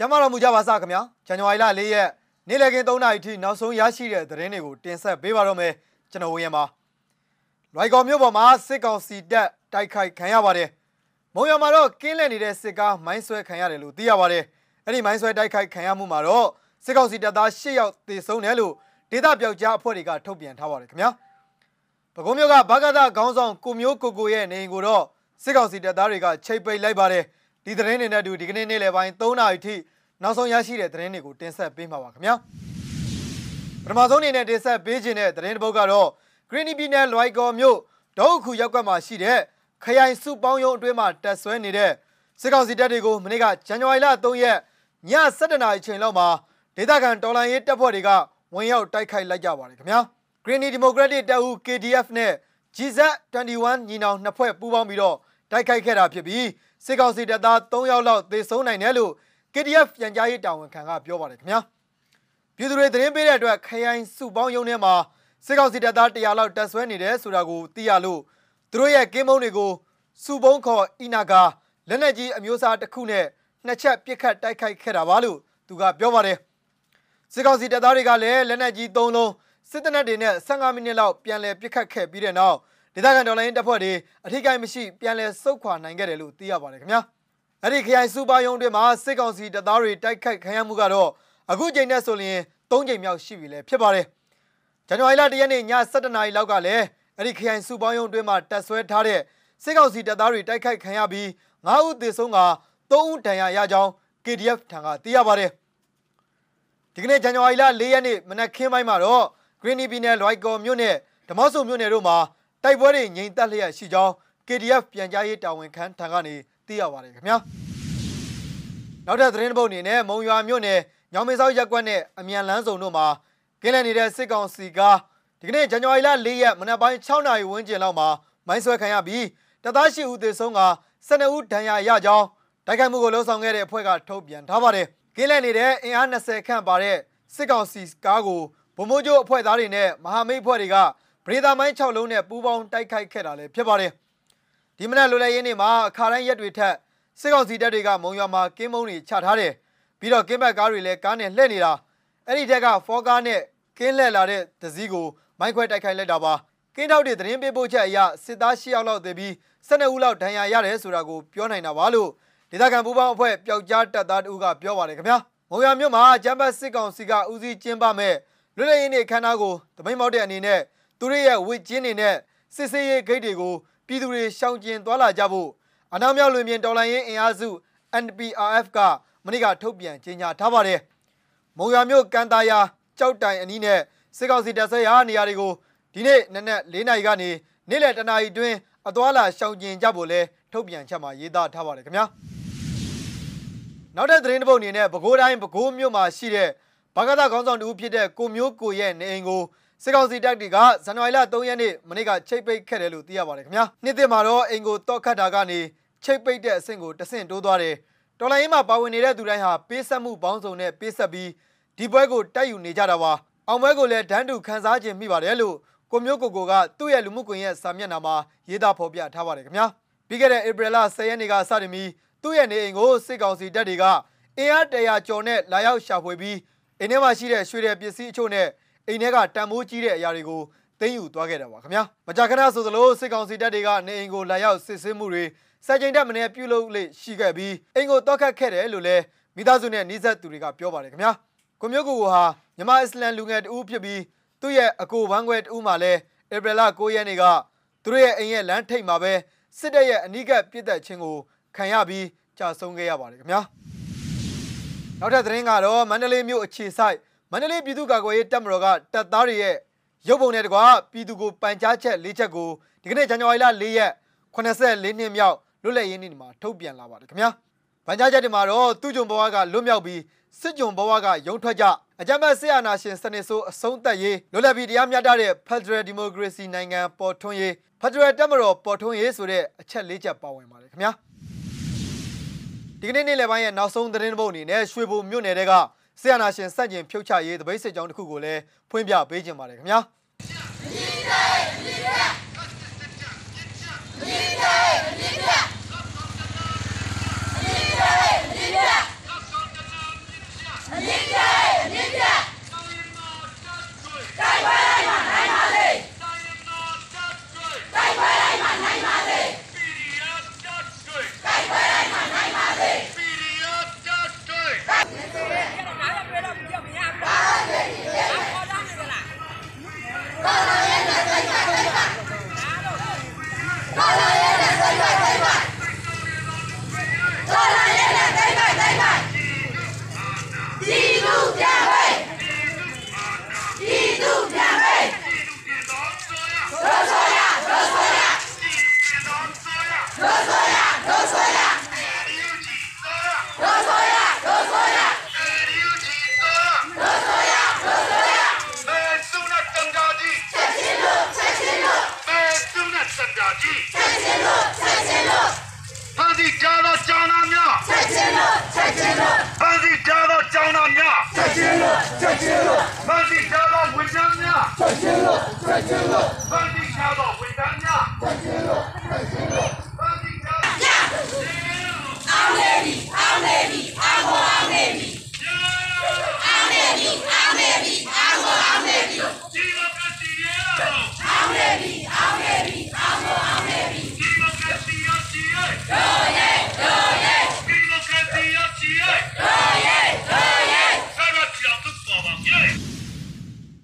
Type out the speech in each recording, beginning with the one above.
ကျမ်းမာတော်မူကြပါစခင်ဗျာဇန်နဝါရီလ၄ရက်နေ့လည်ခင်း3နာရီထိနောက်ဆုံးရရှိတဲ့သတင်းတွေကိုတင်ဆက်ပေးပါတော့မယ်ကျွန်တော်ဝင်းရပါလွိုက်ကော်မြို့ပေါ်မှာစစ်ကောင်စီတပ်တိုက်ခိုက်ခံရပါတယ်မုံရမှာတော့ကင်းလည်နေတဲ့စစ်ကားမိုင်းဆွဲခံရတယ်လို့သိရပါတယ်အဲ့ဒီမိုင်းဆွဲတိုက်ခိုက်ခံရမှုမှာတော့စစ်ကောင်စီတပ်သား၈ယောက်သေဆုံးတယ်လို့ဒေသပြောက်ကြားအဖွဲ့တွေကထုတ်ပြန်ထားပါတယ်ခင်ဗျာပဲခူးမြို့ကဘာဂဒခေါင်းဆောင်ကိုမျိုးကိုကိုရဲ့နေအိမ်ကိုတော့စစ်ကောင်စီတပ်သားတွေကချိတ်ပိတ်လိုက်ပါတယ်ဒီသတင်းတွေနဲ့အတူဒီကနေ့နေ့လယ်ပိုင်း3နာရီထိ နောက်ဆုံးရရှိတဲ့သတင်းတွေကိုတင်ဆက်ပေးမှာပါခင်ဗျာပထမဆုံးအနေနဲ့တင်ဆက်ပေးခြင်းတဲ့သတင်းတစ်ပုဒ်ကတော့ Green ပြည်နယ်လွိုက်ကော်မြို့ဒေါက်ခုရပ်ကွက်မှာရှိတဲ့ခရိုင်စုပေါင်းရုံးအတွင်းမှာတက်ဆွဲနေတဲ့စစ်ကောင်စီတပ်တွေကိုမနေ့ကဇန်နဝါရီလ3ရက်ည7:00နာရီချိန်လောက်မှာဒေသခံတော်လှန်ရေးတပ်ဖွဲ့တွေကဝင်ရောက်တိုက်ခိုက်လိုက်ကြပါတယ်ခင်ဗျာ Green Democratic တပ်ဦး KDF နဲ့ GZ21 ညီနောင်နှစ်ဖွဲ့ပူးပေါင်းပြီးတော့တိုက်ခိုက်ခဲ့တာဖြစ်ပြီးစစ်ကောင်စီတပ်သား3ယောက်လောက်သေဆုံးနိုင်တယ်လို့ KDF ပြန်ကြားရေးတာဝန်ခံကပြောပါတယ်ခင်ဗျာပြည်သူတွေသတင်းပေးတဲ့အတွက်ခရိုင်စုပေါင်းရုံးထဲမှာစစ်ကောင်စီတပ်သား100လောက်တပ်ဆွဲနေတယ်ဆိုတာကိုသိရလို့သူတို့ရဲ့ကင်းမုံတွေကိုစုပုံးခေါ်အီနာကာလက်နက်ကြီးအမျိုးအစားတစ်ခုနဲ့နှစ်ချက်ပစ်ခတ်တိုက်ခိုက်ခဲ့တာပါလို့သူကပြောပါတယ်စစ်ကောင်စီတပ်သားတွေကလည်းလက်နက်ကြီး3လုံးစစ်တပ်တွေနဲ့15မိနစ်လောက်ပြန်လည်ပစ်ခတ်ခဲ့ပြီးတဲ့နောက်ဒေသခံဒေါ်လာရင်းတပ်ဖွဲ့တွေအထိကိမရှိပြန်လည်ဆုတ်ခွာနိုင်ခဲ့တယ်လို့သိရပါတယ်ခင်ဗျာ အဲ့ဒီခရိုင်စူပါယုံတွေမှာစစ်ကောင်စီတပ်သားတွေတိုက်ခိုက်ခံရမှုကတော့အခုချိန်နဲ့ဆိုရင်၃ချိန်မြောက်ရှိပြီလေဖြစ်ပါတယ်ဇန်နဝါရီလ၁ရက်နေ့ည7:00နာရီလောက်ကလည်းအဲ့ဒီခရိုင်စူပေါင်းယုံတွင်းမှာတက်ဆွဲထားတဲ့စစ်ကောင်စီတပ်သားတွေတိုက်ခိုက်ခံရပြီး9ဦးသေဆုံးက3ဦးဒဏ်ရာရကြောင်း KDF ထံကသိရပါတယ်ဒီကနေ့ဇန်နဝါရီလ၄ရက်နေ့မနက်ခင်းပိုင်းမှာတော့ Green ပြည်နယ်လွိုက်ကော်မြို့နယ်ဓမော့ဆုံမြို့နယ်တို့မှာတိုက်ပွဲတွေငြိမ်သက်လျက်ရှိကြောင်း KDF ပြန်ကြားရေးတာဝန်ခံထံကနေ သိရပါတယ်ခင်ဗျာနောက်ထပ်သတင်းပုတ်အနေနဲ့မုံရွာမြို့နယ်ညောင်မင်းစောက်ရက်ကွက်နဲ့အမြန်လန်းစုံတို့မှာကင်းလည်နေတဲ့စစ်ကောင်စီကဒီကနေ့ဇန်နဝါရီလ၄ရက်မနက်ပိုင်း6နာရီဝန်းကျင်လောက်မှာမိုင်းဆွဲခံရပြီးတပ်သားရှိဦးသေဆုံးက12ဦးဒဏ်ရာရကြောင်းတိုက်ခိုက်မှုကိုလှုံ့ဆော်ခဲ့တဲ့အဖွဲ့ကထုတ်ပြန်ထားပါတယ်ကင်းလည်နေတဲ့အင်အား20ခန့်ပါတဲ့စစ်ကောင်စီကားကိုဗမိုးကျိုးအဖွဲ့သားတွေနဲ့မဟာမိတ်အဖွဲ့တွေကဗရေဒါမိုင်း6လုံးနဲ့ပူးပေါင်းတိုက်ခိုက်ခဲ့တာလည်းဖြစ်ပါတယ် ဒီမနက်လိုလဲရင်းနေမှာအခါတိုင်းရက်တွေထက်စစ်ကောင်စီတပ်တွေကမုံရွာမှာကင်းမုံတွေချထားတယ်ပြီးတော့ကင်းဘက်ကားတွေလည်းကားနဲ့လှည့်နေတာအဲ့ဒီတက်ကဖောကားနဲ့ကင်းလှည့်လာတဲ့ဒစည်းကိုမိုင်းခွဲတိုက်ခိုက်လိုက်တာပါကင်းထောက်တွေသတင်းပေးပို့ချက်အရစစ်သား၈ယောက်လောက်သေပြီး12ဦးလောက်ဒဏ်ရာရတယ်ဆိုတာကိုပြောနိုင်တာပါလို့ဒေသခံပူပေါင်းအဖွဲ့ပျောက်ကြားတပ်သားတို့ကပြောပါတယ်ခင်ဗျာမုံရွာမြို့မှာဂျမ်ဘတ်စစ်ကောင်စီကဦးစီးကျင်းပမဲ့လွတ်လပ်ရေးနေ့ခမ်းနားကိုတမိန်မောက်တဲ့အနေနဲ့သူတို့ရဲ့ဝစ်ကျင်းတွေနဲ့စစ်စေးရေးဂိတ်တွေကို ပြည်သူတွေရှောင်ကျဉ်သွားလာကြဖို့အနောက်မြောက်လွင်ပြင်တော်လှန်ရေးအင်အားစု NPRF ကမနေ့ကထုတ်ပြန်ကြေညာထားပါတယ်။မုံရွာမြို့ကန်တာယာကြောက်တိုင်အနီးနဲ့စစ်ကောင်စီတပ်ဆွဲရာနေရာတွေကိုဒီနေ့နနက်၄နာရီကနေနေ့လယ်တနာရီတွင်းအသွာလာရှောင်ကျဉ်ကြဖို့လဲထုတ်ပြန်ချက်မှာရေးသားထားပါတယ်ခင်ဗျာ။နောက်တဲ့သတင်းတစ်ပုဒ်အနေနဲ့ပဲခူးတိုင်းပဲခူးမြို့မှာရှိတဲ့ဘာကသခေါင်းဆောင်တူဖြစ်တဲ့ကိုမျိုးကိုရဲ့နေအိမ်ကို စစ်ကောင်စီတပ်တွေကဇန်နဝါရီလ3ရက်နေ့မနေ့ကချိတ်ပိတ်ခဲ့တယ်လို့သိရပါတယ်ခင်ဗျာနှစ်သစ်မှာတော့အင်ကိုတော့ခတ်တာကနေချိတ်ပိတ်တဲ့အဆင့်ကိုတဆင့်တိုးသွားတယ်တော်လိုင်းမှာပါဝင်နေတဲ့သူတိုင်းဟာပေးဆက်မှုပေါင်းစုံနဲ့ပေးဆက်ပြီးဒီပွဲကိုတိုက်ယူနေကြတာပါအောင်ပွဲကိုလည်းဒန်းတူခန်းစားခြင်းမိပါတယ်လို့ကိုမျိုးကိုကိုကသူ့ရဲ့လူမှုကွန်ရက်စာမျက်နှာမှာရေးသားဖော်ပြထားပါတယ်ခင်ဗျာပြီးခဲ့တဲ့ဧပြီလ10ရက်နေ့ကစတင်ပြီးသူ့ရဲ့နေအိမ်ကိုစစ်ကောင်စီတပ်တွေကအင်အားတရာကျော်နဲ့လာရောက်ရှာဖွေပြီးအိမ်ထဲမှာရှိတဲ့ရွှေတဲ့ပစ္စည်းအချို့နဲ့ အိမ်ထဲကတန်မိုးကြီးတဲ့အရာတွေကိုသိမ်းယူသွားခဲ့တာပါခင်ဗျာမကြာခဏဆိုသလိုစစ်ကောင်စီတပ်တွေကနေအိမ်ကိုလာရောက်စစ်ဆေးမှုတွေစက်ကြိမ်တက်မနေပြုလုပ်လေရှိခဲ့ပြီးအိမ်ကိုတောက်ခတ်ခဲ့တယ်လို့လည်းမိသားစုနဲ့နှိစက်သူတွေကပြောပါတယ်ခင်ဗျာကိုမျိုးကိုကိုဟာမြန်မာအစ္စလမ်လူငယ်တဦးဖြစ်ပြီးသူ့ရဲ့အကိုဝမ်းခွဲတဦးမှလည်းဧပြီလ9ရက်နေ့ကသူတို့ရဲ့အိမ်ရဲ့လမ်းထိပ်မှာပဲစစ်တပ်ရဲ့အနိကပြစ်တက်ခြင်းကိုခံရပြီးကြာဆုံးခဲ့ရပါတယ်ခင်ဗျာနောက်ထပ်သတင်းကတော့မန္တလေးမြို့အခြေဆိုင် မန္တလေးပြည်သူ့ကာကွယ်ရေးတပ်မတော်ကတပ်သားတွေရဲ့ရုပ်ပုံနဲ့တကွာပြည်သူကိုပန်ကြားချက်၄ချက်ကိုဒီကနေ့ဇန်နဝါရီလ၄ရက်84နှစ်မြောက်လွတ်လပ်ရေးနေ့မှာထုတ်ပြန်လာပါတယ်ခင်ဗျာပန်ကြားချက်တွေမှာတော့သူ့ကြုံဘဝကလွတ်မြောက်ပြီးစစ်ကြုံဘဝကရုံထွက်ကြအကြမ်းဖက်ဆရာနာရှင်စနစ်ဆိုးအဆုံးသက်ရေးလွတ်လပ်ပြီးတရားမျှတတဲ့ Federal Democracy နိုင်ငံပေါ်ထွန်းရေး Federal တပ်မတော်ပေါ်ထွန်းရေးဆိုတဲ့အချက်၄ချက်ပါဝင်ပါတယ်ခင်ဗျာဒီကနေ့နေ့လယ်ပိုင်းရဲ့နောက်ဆုံးသတင်းပုတ်အနေနဲ့ရွှေဘုံမြို့နယ်တဲက ဆရာနာရှင်စန့်ကျင်ဖြုတ်ချရေးတပိတ်စစ်ကြောင်းတစ်ခုကိုလည်းဖွင့်ပြပေးခြင်းပါတယ်ခင်ဗျာ ချင်းလို့ချက်ချင်းလို့ဖန်စီကြားသောကျောင်းသားများချက်ချင်းလို့ချက်ချင်းလို့ဖန်စီကြားသောကျောင်းသားများချက်ချင်းလို့ချက်ချင်းလို့ဖန်စီကြားသောဝန်ထမ်းများချက်ချင်းလို့ချက်ချင်းလို့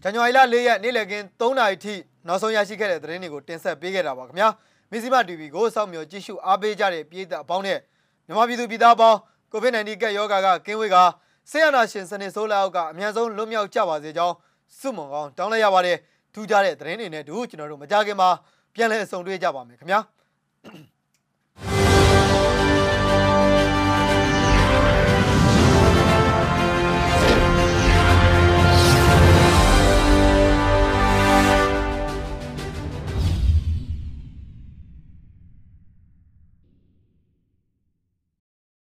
ဇန်နဝါရီလ၄ရက်နေ့လည်ခင်း3နာရီထိနောက်ဆုံးရရှိခဲ့တဲ့သတင်းတွေကိုတင်ဆက်ပေးခဲ့တာပါခင်ဗျာမီဇီမာ TV ကိုစောင့်မျှော်ကြည့်ရှုအားပေးကြတဲ့ပြည်သက်အပေါင်းနဲ့မြန်မာပြည်သူပြည်သားအပေါင်း COVID-19 ကပ်ရောဂါကကင်းဝေးကဆေးရနာရှင်စနစ်ဆိုးလက်အောက်ကအများဆုံးလွတ်မြောက်ကြပါစေကြောင်းဆုမွန်ကောင်းတောင်းလိုက်ရပါတယ်ထူးခြားတဲ့သတင်းတွေနဲ့တူကျွန်တော်တို့မကြခင်မှာပြန်လည်အဆုံတွေ့ကြပါမယ်ခင်ဗျာ